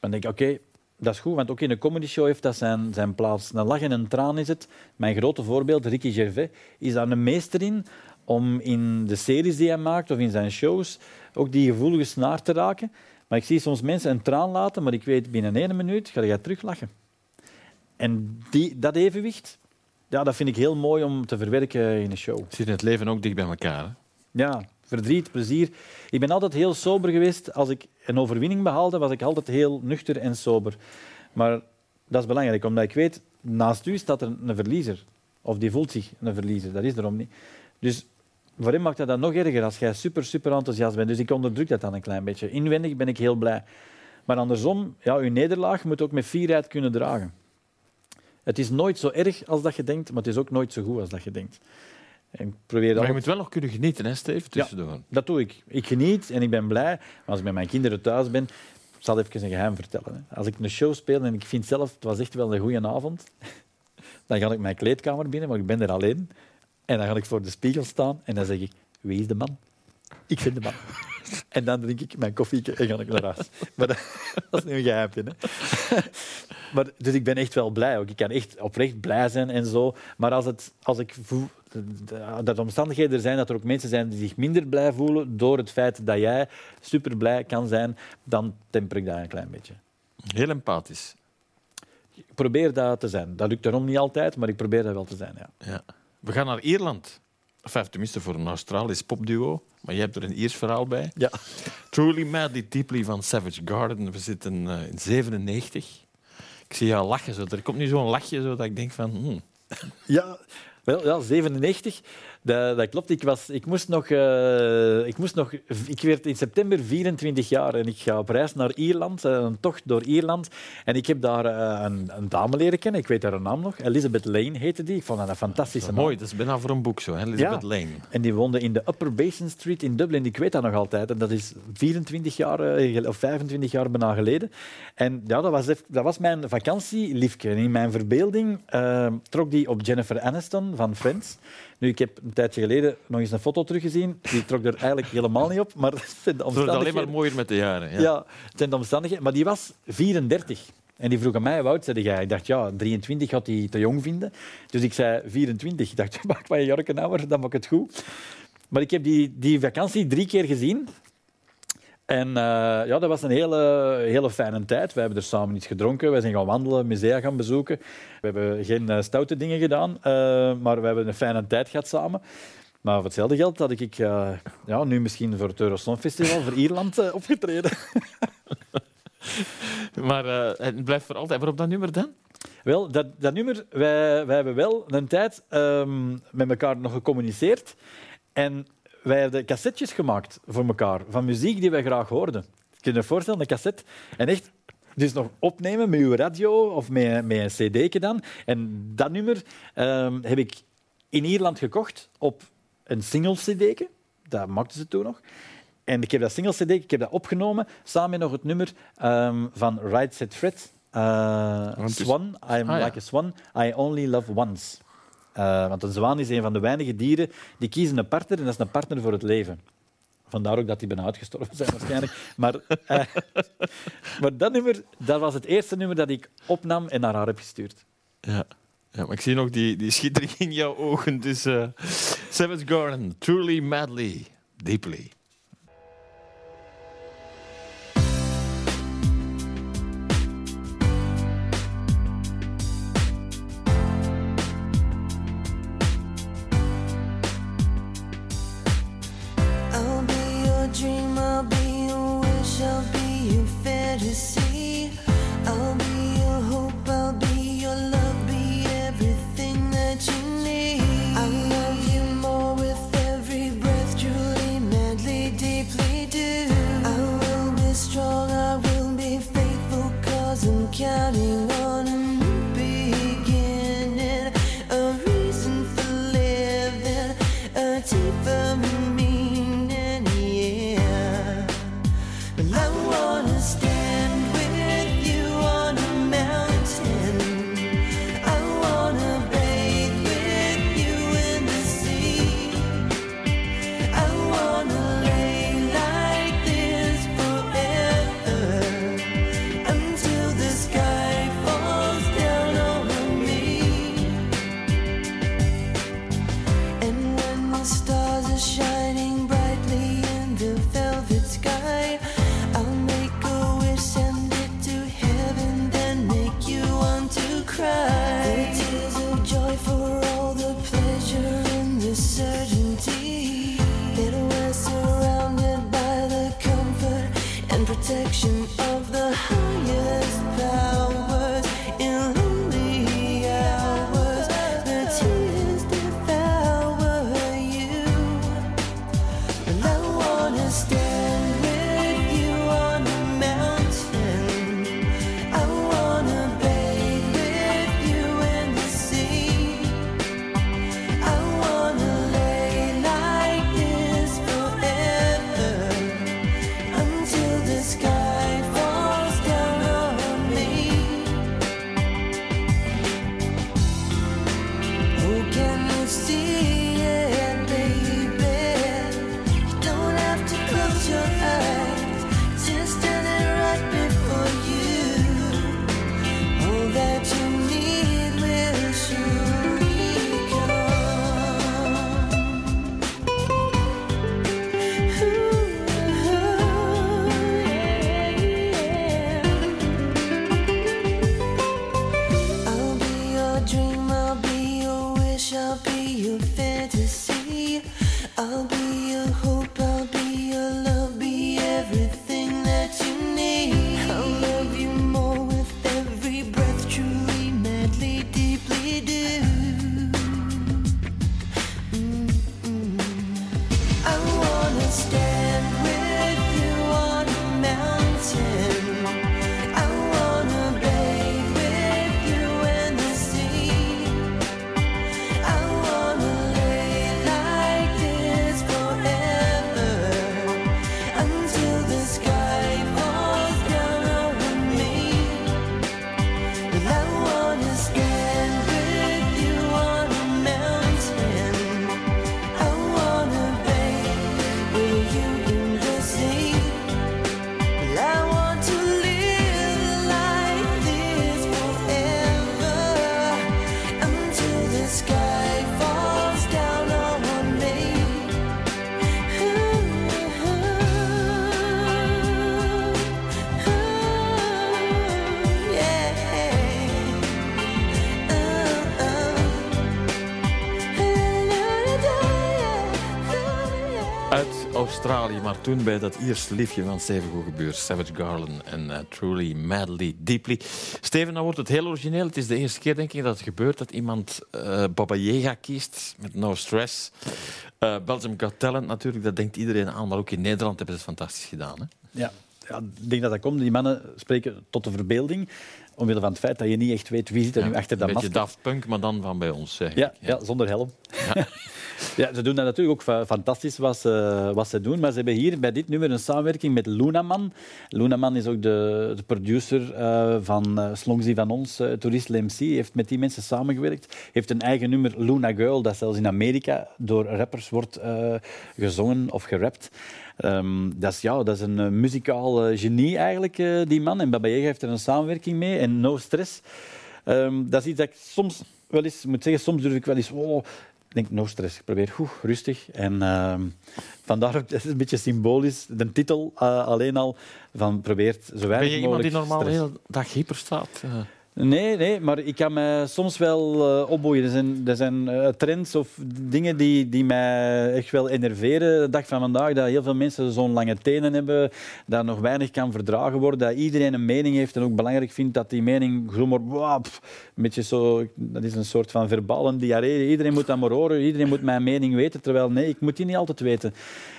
dan denk ik, oké, dat is goed, want ook in een comedy show heeft dat zijn, zijn plaats. Een lach en een traan is het. Mijn grote voorbeeld, Ricky Gervais, is daar een meester in om in de series die hij maakt of in zijn shows ook die gevoelige snaar te raken. Maar ik zie soms mensen een traan laten, maar ik weet binnen één minuut ga je teruglachen. En die, dat evenwicht, ja, dat vind ik heel mooi om te verwerken in een show. Zit in het leven ook dicht bij elkaar. Hè? Ja, verdriet, plezier. Ik ben altijd heel sober geweest. Als ik een overwinning behaalde, was ik altijd heel nuchter en sober. Maar dat is belangrijk, omdat ik weet, naast u staat er een verliezer. Of die voelt zich een verliezer. Dat is erom niet. Dus voor hem maakt dat dat nog erger als jij super, super enthousiast bent. Dus ik onderdruk dat dan een klein beetje. Inwendig ben ik heel blij. Maar andersom, ja, uw nederlaag moet ook met fierheid kunnen dragen. Het is nooit zo erg als dat je denkt, maar het is ook nooit zo goed als dat je denkt. En ik probeer Maar je altijd- moet wel nog kunnen genieten, hè, Steve? Tussendoor. dat doe ik. Ik geniet en ik ben blij. Maar als ik met mijn kinderen thuis ben, ik zal even een geheim vertellen. Als ik een show speel en ik vind zelf, het was echt wel een goede avond, dan ga ik mijn kleedkamer binnen, maar ik ben er alleen. En dan ga ik voor de spiegel staan en dan zeg ik, wie is de man? Ik ben de man. En dan drink ik mijn koffie en ga ik naar huis. Maar dat, dat is nu een geheimje. Hè. Maar, dus ik ben echt wel blij. Ook. Ik kan echt oprecht blij zijn en zo. Maar als, het, als ik voel dat omstandigheden er zijn, dat er ook mensen zijn die zich minder blij voelen door het feit dat jij super blij kan zijn, dan temper ik dat een klein beetje. Heel empathisch. Ik probeer dat te zijn. Dat lukt daarom niet altijd, maar ik probeer dat wel te zijn. Ja. Ja. We gaan naar Ierland. Enfin, tenminste voor een Australisch popduo. Maar je hebt er een Iers verhaal bij. Ja. Truly Madly Deeply van Savage Garden. We zitten eh, in 97. Ik zie jou lachen. Zo. Er komt nu zo'n lachje zo, dat ik denk van... hmm, Ja, wel, ja 97. Dat, dat klopt. Ik, was, ik, moest nog, eh, ik moest nog... Ik werd in september 24 jaar en ik ga op reis naar Ierland, eh, een tocht door Ierland. En ik heb daar eh, een, een dame leren kennen. Ik weet haar naam nog. Elizabeth Lane heette die. Ik vond dat een fantastische mooi, dat is bijna voor een boek zo. Hè? Elizabeth Ja. Lane. En die woonde in de Upper Basin Street in Dublin. Ik weet dat nog altijd. En dat is 24 jaar of 25 jaar bijna geleden. En ja, dat was, dat was mijn vakantieliefje. En in mijn verbeelding trok die op Jennifer Aniston van Friends. Nu, ik heb een tijdje geleden nog eens een foto teruggezien. Die trok er eigenlijk helemaal niet op. Maar het zijn de Het wordt alleen maar mooier met de jaren. Ja. Ja, het zijn de omstandigheden. Maar die was 34. En die vroeg aan mij, hoe oud zei jij? Ik dacht, ja, 23 had hij te jong vinden. Dus ik zei 24. Ik dacht, maak maar een jarken ouder, dan maak ik het goed. Maar ik heb die, die vakantie drie keer gezien. En eh, ja, dat was een hele, hele fijne tijd. We hebben er samen iets gedronken. We zijn gaan wandelen, musea gaan bezoeken. We hebben geen eh, stoute dingen gedaan, eh, maar we hebben een fijne tijd gehad samen. Maar voor hetzelfde geld had ik eh, ja, nu misschien voor het Eurosong Festival voor Ierland opgetreden. Maar het blijft voor altijd. Waarop dat nummer dan? Wel, dat, dat nummer, wij, wij hebben wel een tijd ehm, met elkaar nog gecommuniceerd. En wij hebben cassettes gemaakt voor elkaar, van muziek die wij graag hoorden. Je kunt je voorstellen, een cassette. En echt, dus nog opnemen met uw radio of met, met een cd'tje dan. En dat nummer ehm, heb ik in Ierland gekocht op een single cd'tje. Dat maakten ze toen nog. En ik heb dat single cd, ik heb dat opgenomen, samen met nog het nummer ehm, van Right Set Fred. Eh, is- Swan, I'm Ah, ja. like a swan, I only love once. Eh, want een zwaan is een van de weinige dieren die kiezen een partner en dat is een partner voor het leven. Vandaar ook dat die bijna uitgestorven zijn waarschijnlijk. Maar, eh, maar dat nummer, dat was het eerste nummer dat ik opnam en naar haar heb gestuurd. Ja. ja, maar ik zie nog die, die schittering in jouw ogen. Dus eh Savage Garden, Truly Madly Deeply. Toen bij dat eerste liefje van Steven Goegebeur, Savage Garland en eh, Truly, Madly, Deeply. Steven, nou wordt het heel origineel. Het is de eerste keer, denk ik, dat het gebeurt dat iemand eh Baba Yaga kiest met No Stress. Eh Belgium Got Talent natuurlijk, dat denkt iedereen aan, maar ook in Nederland hebben ze het fantastisch gedaan. Hè? Ja, ja, ik denk dat dat komt. Die mannen spreken tot de verbeelding. Omwille van het feit dat je niet echt weet wie zit er nu achter een dat beetje masker. Daft Punk, maar dan van bij ons. Zeg Ja, ja, zonder helm. Ja. ze doen dat natuurlijk ook fa- fantastisch wat ze, wat ze doen. Maar ze hebben hier bij dit nummer een samenwerking met Lunaman. Lunaman is ook de, de producer eh, van uh, van ons, uh, Tourist MC. heeft met die mensen samengewerkt. heeft een eigen nummer, Luna Girl, dat zelfs in Amerika door rappers wordt eh, gezongen of gerapt. Ehm, dat, is, ja, dat is een uh, muzikaal genie eigenlijk, die man. En Baba heeft er een samenwerking mee. En No Stress. Um, dat is iets dat ik soms wel eens moet zeggen. Soms durf ik wel eens... Oh, denk, no stress. Ik probeer goed, rustig. En uh, vandaar ook, dat is een beetje symbolisch, de titel uh, alleen al, van probeert zo weinig Ben je iemand die normaal stress. de hele dag hyper staat? Uh. Nee, nee, maar ik kan mij soms wel eh, opboeien. Er zijn, er zijn eh, trends of dingen die, die mij echt wel enerveren. De dag van vandaag, dat heel veel mensen zo'n lange tenen hebben, dat nog weinig kan verdragen worden, dat iedereen een mening heeft en ook belangrijk vindt dat die mening gewoon maar... zo, dat is een soort van verbale diarree. Iedereen moet dat maar horen, iedereen moet mijn mening weten. Terwijl, nee, ik moet die niet altijd weten.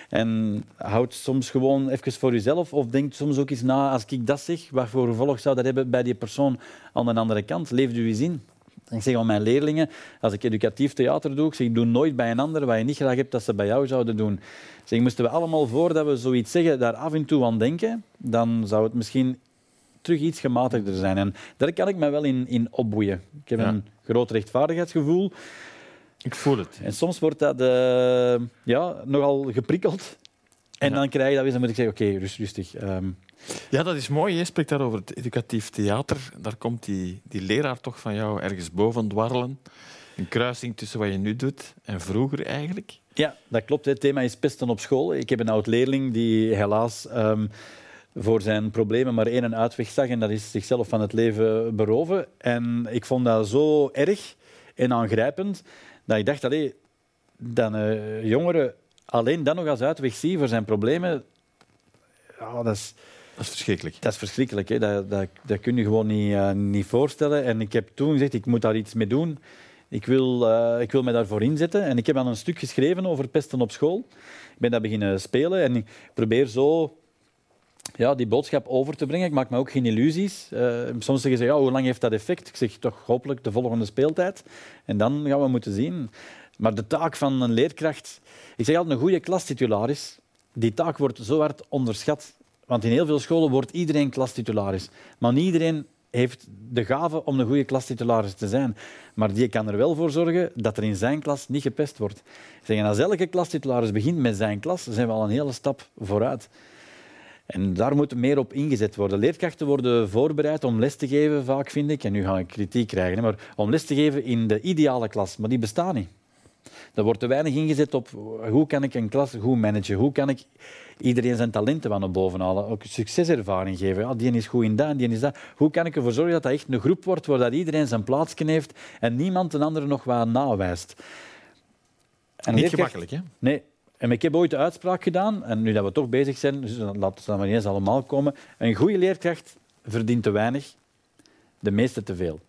En houd soms gewoon even voor jezelf of denk soms ook eens na, als ik dat zeg, wat voor gevolg zou dat hebben bij die persoon aan de andere kant? Leef je eens in. Ik zeg aan mijn leerlingen, als ik educatief theater doe, ik zeg, doe nooit bij een ander wat je niet graag hebt dat ze bij jou zouden doen. Ik zeg, moesten we allemaal, voordat we zoiets zeggen, daar af en toe aan denken, dan zou het misschien terug iets gematigder zijn. En daar kan ik me wel in, in opboeien. Ik heb Ja. een groot rechtvaardigheidsgevoel. Ik voel het. En soms wordt dat eh, ja, nogal geprikkeld. En Ja. dan krijg je dat weer, dan moet ik zeggen, oké, rust, rustig. Ehm, Ja, dat is mooi. Je spreekt daar over het educatief theater. Daar komt die, die leraar toch van jou ergens boven dwarrelen. Een kruising tussen wat je nu doet en vroeger eigenlijk. ja, dat klopt. Het thema is pesten op school. Ik heb een oud-leerling die helaas ehm, voor zijn problemen maar één uitweg zag. En dat is zichzelf van het leven beroven. En ik vond dat zo erg en aangrijpend dat ik dacht, allee, dat een jongere alleen dat nog als uitweg zie voor zijn problemen... Ja, dat is... Dat is verschrikkelijk. Dat is verschrikkelijk. Hè? Dat, dat, dat kun je gewoon niet, eh, niet voorstellen. En ik heb toen gezegd, ik moet daar iets mee doen. Ik wil, eh, ik wil me daarvoor inzetten. En ik heb dan een stuk geschreven over pesten op school. Ik ben dat beginnen spelen en ik probeer zo ja, die boodschap over te brengen. Ik maak me ook geen illusies. Eh, soms zeggen ze, ja, hoe lang heeft dat effect? Ik zeg toch hopelijk de volgende speeltijd. En dan gaan we moeten zien. Maar de taak van een leerkracht... Ik zeg altijd, een goede klastitularis, die taak wordt zo hard onderschat. Want in heel veel scholen wordt iedereen klastitularis. Maar niet iedereen heeft de gave om een goede klastitularis te zijn. Maar die kan er wel voor zorgen dat er in zijn klas niet gepest wordt. Ik zeg, en als elke klastitularis begint met zijn klas, zijn we al een hele stap vooruit. En daar moet meer op ingezet worden. Leerkrachten worden voorbereid om les te geven, vaak vind ik. En nu ga ik kritiek krijgen, maar om les te geven in de ideale klas. Maar die bestaan niet. Er wordt te weinig ingezet op hoe kan ik een klas goed managen, hoe kan ik iedereen zijn talenten van naar boven halen, ook succeservaring geven. Ja, die is goed in dat en die is dat. Hoe kan ik ervoor zorgen dat dat echt een groep wordt waar dat iedereen zijn plaatsje heeft en niemand een andere nog wat nawijst? En Niet gemakkelijk, hè? Nee. En ik heb ooit de uitspraak gedaan, en nu dat we toch bezig zijn, dus laten we maar niet eens allemaal komen. Een goede leerkracht verdient te weinig, de meeste te veel.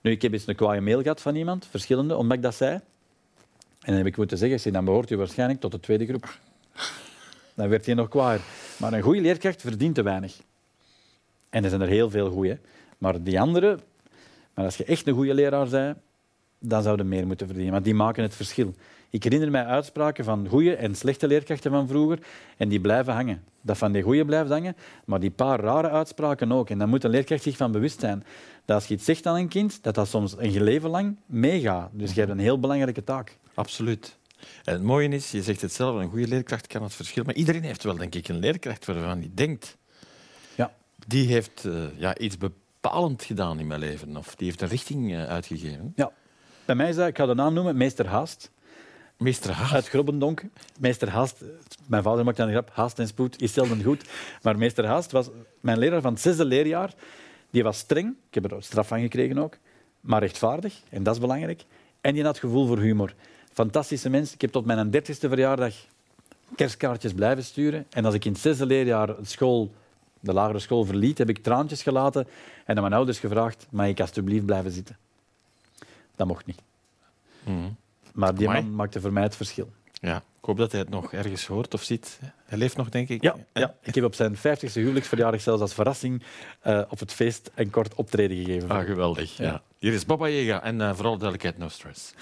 Nu, ik heb eens een kwaaie mail gehad van iemand, verschillende, omdat ik dat zei. En dan heb ik moeten zeggen, dan behoort u waarschijnlijk tot de tweede groep. Dan werd hij nog kwaaier. Maar een goede leerkracht verdient te weinig. En er zijn er heel veel goeie. Maar die andere, maar als je echt een goede leraar bent, dan zou je meer moeten verdienen. Want die maken het verschil. Ik herinner mij uitspraken van goede en slechte leerkrachten van vroeger en die blijven hangen. Dat van die goede blijft hangen, maar die paar rare uitspraken ook. En dan moet een leerkracht zich van bewust zijn dat als je iets zegt aan een kind, dat dat soms een leven lang meegaat. Dus je hebt een heel belangrijke taak. Absoluut. En het mooie is, je zegt het zelf, een goede leerkracht kan het verschil. Maar iedereen heeft wel, denk ik, een leerkracht waarvan hij denkt... Ja. Die heeft eh, ja, iets bepalend gedaan in mijn leven. Of die heeft een richting eh, uitgegeven. ja. Bij mij is dat, ik ga de naam noemen, meester Haast. Meester Haast. Uit Grobbendonk. Meester Haast, mijn vader maakt dan een grap, haast en spoed is zelden goed. Maar meester Haast was mijn leraar van het zesde leerjaar. Die was streng, ik heb er straf van gekregen ook, maar rechtvaardig, en dat is belangrijk. En die had gevoel voor humor. Fantastische mens. Ik heb tot mijn dertigste verjaardag kerstkaartjes blijven sturen. En als ik in het zesde leerjaar de school, de lagere school verliet, heb ik traantjes gelaten en aan mijn ouders gevraagd, mag ik alsjeblieft blijven zitten? Dat mocht niet. Mhm. Maar die Amai. man maakte voor mij het verschil. Ja, ik hoop dat hij het nog ergens hoort of ziet. Hij leeft nog, denk ik. Ja, ja, ik heb op zijn 50ste huwelijksverjaardag zelfs als verrassing eh, op het feest een kort optreden gegeven. Ah, geweldig. Ja. Ja. Hier is Baba Yaga en eh, vooral duidelijkheid, no stress.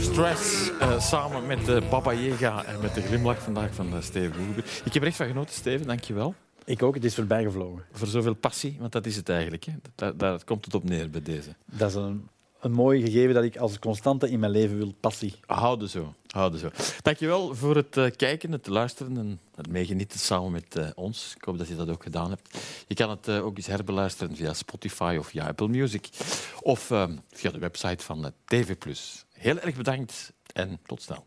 Stress. eh, samen met uh, Baba Yaga en met de glimlach vandaag van uh, Steven Hoebe. Ik heb er echt van genoten, Steven. Dank je wel. Ik ook, het is voorbij gevlogen. Voor zoveel passie, want dat is het eigenlijk. Hè? Daar, daar komt het op neer bij deze. Dat is een, een mooi gegeven dat ik als constante in mijn leven wil. Passie. Houden zo. Houden zo. Dankjewel voor het uh, kijken, het luisteren en het meegenieten samen met uh, ons. Ik hoop dat je dat ook gedaan hebt. Je kan het uh, ook eens herbeluisteren via Spotify of via Apple Music. Of via de website van TV+. Heel erg bedankt en tot snel.